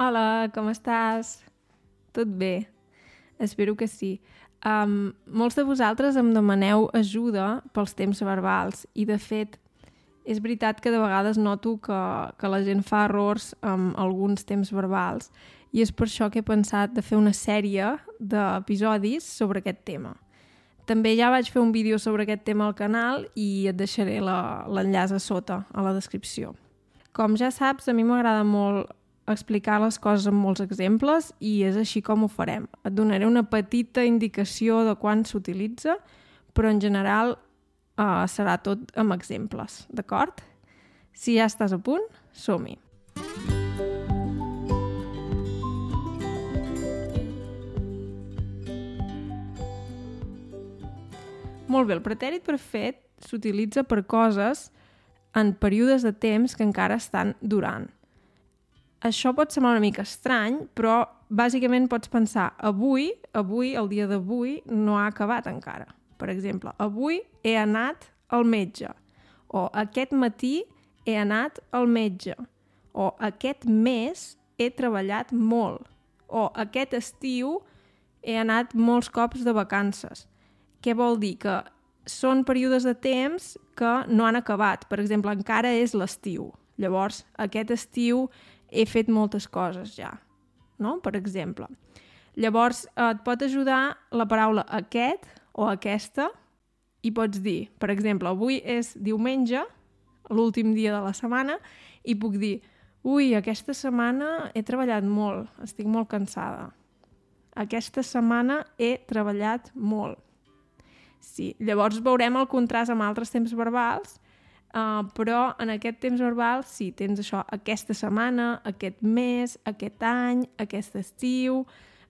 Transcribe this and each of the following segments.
Hola, com estàs? Tot bé? Espero que sí. Um, molts de vosaltres em demaneu ajuda pels temps verbals i, de fet, és veritat que de vegades noto que, que la gent fa errors amb alguns temps verbals i és per això que he pensat de fer una sèrie d'episodis sobre aquest tema. També ja vaig fer un vídeo sobre aquest tema al canal i et deixaré l'enllaç a sota, a la descripció. Com ja saps, a mi m'agrada molt explicar les coses amb molts exemples i és així com ho farem. Et donaré una petita indicació de quan s'utilitza, però en general uh, serà tot amb exemples, d'acord? Si ja estàs a punt, som-hi! Molt bé, el pretèrit perfet s'utilitza per coses en períodes de temps que encara estan durant. Això pot semblar una mica estrany, però bàsicament pots pensar avui, avui, el dia d'avui, no ha acabat encara. Per exemple, avui he anat al metge, o aquest matí he anat al metge, o aquest mes he treballat molt, o aquest estiu he anat molts cops de vacances. Què vol dir? Que són períodes de temps que no han acabat. Per exemple, encara és l'estiu. Llavors, aquest estiu he fet moltes coses ja, no? Per exemple. Llavors, et pot ajudar la paraula aquest o aquesta i pots dir, per exemple, avui és diumenge, l'últim dia de la setmana, i puc dir, ui, aquesta setmana he treballat molt, estic molt cansada. Aquesta setmana he treballat molt. Sí, llavors veurem el contrast amb altres temps verbals Uh, però en aquest temps verbal sí, tens això aquesta setmana, aquest mes, aquest any, aquest estiu,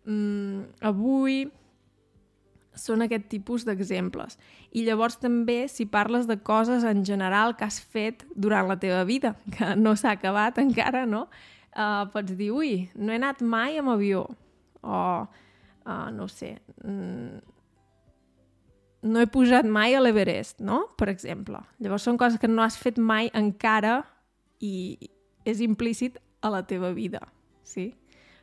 um, avui... Són aquest tipus d'exemples. I llavors també, si parles de coses en general que has fet durant la teva vida, que no s'ha acabat encara, no? Uh, pots dir, ui, no he anat mai amb avió. O, uh, no sé, mm, no he pujat mai a l'Everest, no? Per exemple. Llavors són coses que no has fet mai encara i és implícit a la teva vida, sí?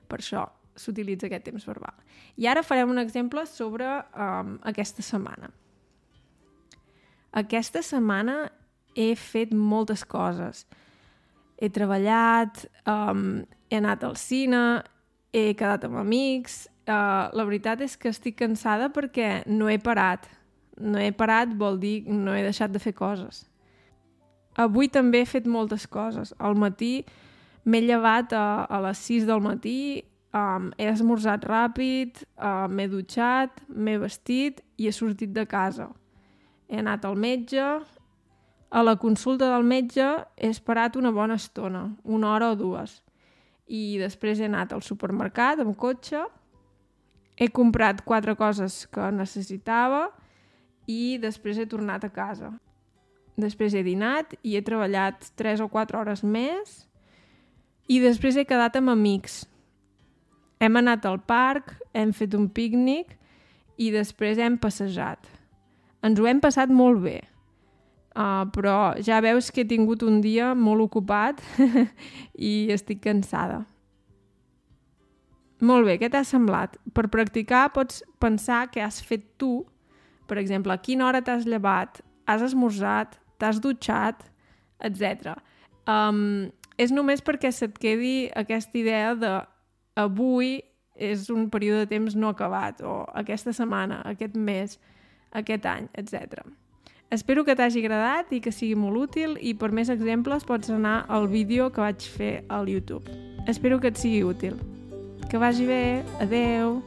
Per això s'utilitza aquest temps verbal. I ara farem un exemple sobre um, aquesta setmana. Aquesta setmana he fet moltes coses. He treballat, um, he anat al cine, he quedat amb amics... Uh, la veritat és que estic cansada perquè no he parat no he parat vol dir no he deixat de fer coses. Avui també he fet moltes coses. Al matí m'he llevat a, a les 6 del matí, um, he esmorzat ràpid, uh, m'he dutxat, m'he vestit i he sortit de casa. He anat al metge, a la consulta del metge he esperat una bona estona, una hora o dues. I després he anat al supermercat amb cotxe, he comprat quatre coses que necessitava, i després he tornat a casa. Després he dinat i he treballat 3 o 4 hores més i després he quedat amb amics. Hem anat al parc, hem fet un pícnic i després hem passejat. Ens ho hem passat molt bé, uh, però ja veus que he tingut un dia molt ocupat i estic cansada. Molt bé, què t'ha semblat? Per practicar pots pensar que has fet tu per exemple, a quina hora t'has llevat, has esmorzat, t'has dutxat, etc. Um, és només perquè se't quedi aquesta idea de avui és un període de temps no acabat, o aquesta setmana, aquest mes, aquest any, etc. Espero que t'hagi agradat i que sigui molt útil i per més exemples pots anar al vídeo que vaig fer al YouTube. Espero que et sigui útil. Que vagi bé. Adeu!